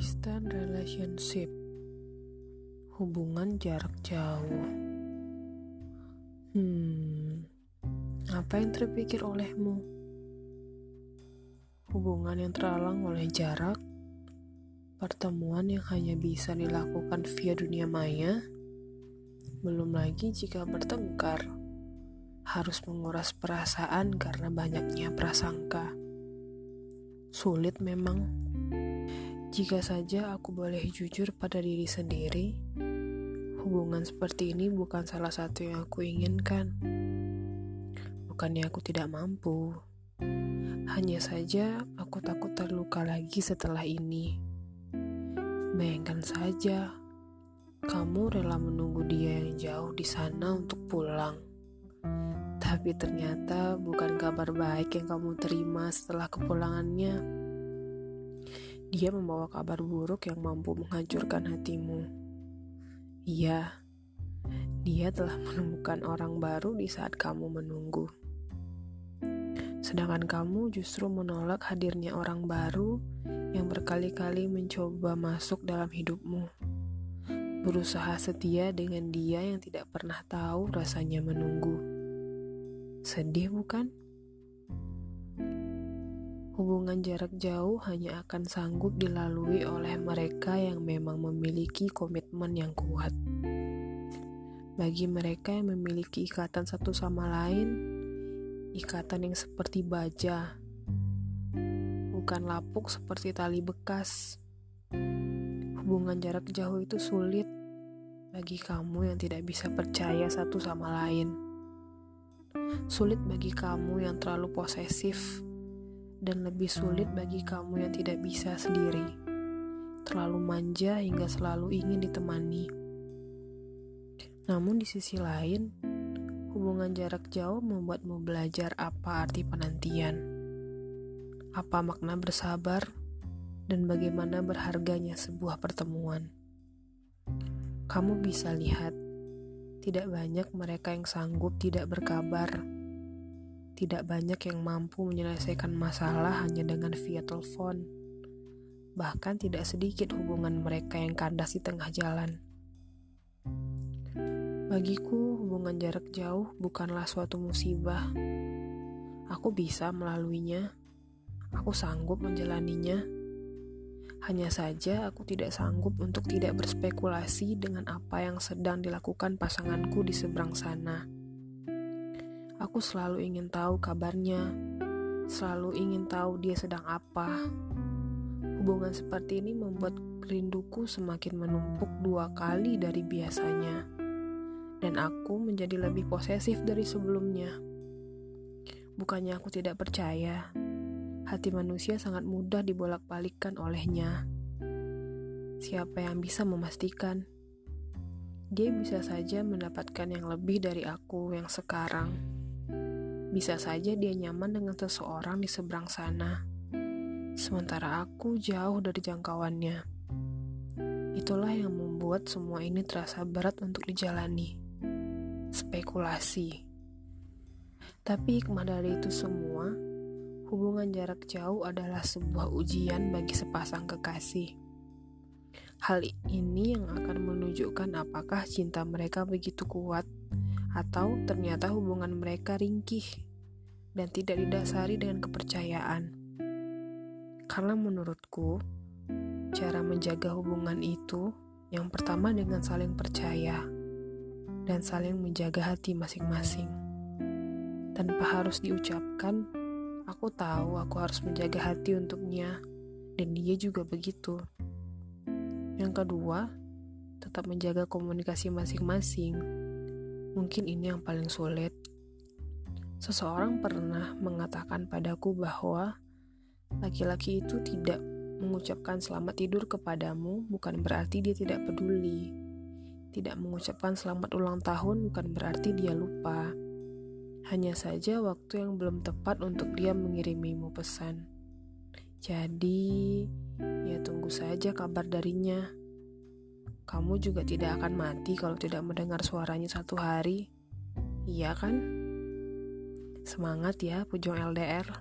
Distant relationship. Hubungan jarak jauh. Hmm Apa yang terpikir olehmu? Hubungan yang terhalang oleh jarak? Pertemuan yang hanya bisa dilakukan via dunia maya? Belum lagi jika bertengkar. Harus menguras perasaan karena banyaknya prasangka. Sulit memang jika saja aku boleh jujur pada diri sendiri, hubungan seperti ini bukan salah satu yang aku inginkan. Bukannya aku tidak mampu, hanya saja aku takut terluka lagi setelah ini. Bayangkan saja, kamu rela menunggu dia yang jauh di sana untuk pulang. Tapi ternyata bukan kabar baik yang kamu terima setelah kepulangannya dia membawa kabar buruk yang mampu menghancurkan hatimu. Iya, dia telah menemukan orang baru di saat kamu menunggu. Sedangkan kamu justru menolak hadirnya orang baru yang berkali-kali mencoba masuk dalam hidupmu. Berusaha setia dengan dia yang tidak pernah tahu rasanya menunggu. Sedih bukan? Hubungan jarak jauh hanya akan sanggup dilalui oleh mereka yang memang memiliki komitmen yang kuat. Bagi mereka yang memiliki ikatan satu sama lain, ikatan yang seperti baja, bukan lapuk seperti tali bekas. Hubungan jarak jauh itu sulit bagi kamu yang tidak bisa percaya satu sama lain. Sulit bagi kamu yang terlalu posesif dan lebih sulit bagi kamu yang tidak bisa sendiri, terlalu manja hingga selalu ingin ditemani. Namun, di sisi lain, hubungan jarak jauh membuatmu belajar apa arti penantian, apa makna bersabar, dan bagaimana berharganya sebuah pertemuan. Kamu bisa lihat, tidak banyak mereka yang sanggup tidak berkabar tidak banyak yang mampu menyelesaikan masalah hanya dengan via telepon. Bahkan tidak sedikit hubungan mereka yang kandas di tengah jalan. Bagiku, hubungan jarak jauh bukanlah suatu musibah. Aku bisa melaluinya. Aku sanggup menjalaninya. Hanya saja aku tidak sanggup untuk tidak berspekulasi dengan apa yang sedang dilakukan pasanganku di seberang sana. Aku selalu ingin tahu kabarnya, selalu ingin tahu dia sedang apa. Hubungan seperti ini membuat rinduku semakin menumpuk dua kali dari biasanya, dan aku menjadi lebih posesif dari sebelumnya. Bukannya aku tidak percaya, hati manusia sangat mudah dibolak-balikkan olehnya. Siapa yang bisa memastikan? Dia bisa saja mendapatkan yang lebih dari aku yang sekarang. Bisa saja dia nyaman dengan seseorang di seberang sana, sementara aku jauh dari jangkauannya. Itulah yang membuat semua ini terasa berat untuk dijalani. Spekulasi. Tapi hikmah dari itu semua, hubungan jarak jauh adalah sebuah ujian bagi sepasang kekasih. Hal ini yang akan menunjukkan apakah cinta mereka begitu kuat atau ternyata hubungan mereka ringkih dan tidak didasari dengan kepercayaan. Karena menurutku, cara menjaga hubungan itu yang pertama dengan saling percaya dan saling menjaga hati masing-masing. Tanpa harus diucapkan, aku tahu aku harus menjaga hati untuknya dan dia juga begitu. Yang kedua, tetap menjaga komunikasi masing-masing Mungkin ini yang paling sulit. Seseorang pernah mengatakan padaku bahwa laki-laki itu tidak mengucapkan selamat tidur kepadamu bukan berarti dia tidak peduli. Tidak mengucapkan selamat ulang tahun bukan berarti dia lupa. Hanya saja waktu yang belum tepat untuk dia mengirimimu pesan. Jadi, ya tunggu saja kabar darinya. Kamu juga tidak akan mati kalau tidak mendengar suaranya satu hari. Iya kan? Semangat ya, Pujong LDR.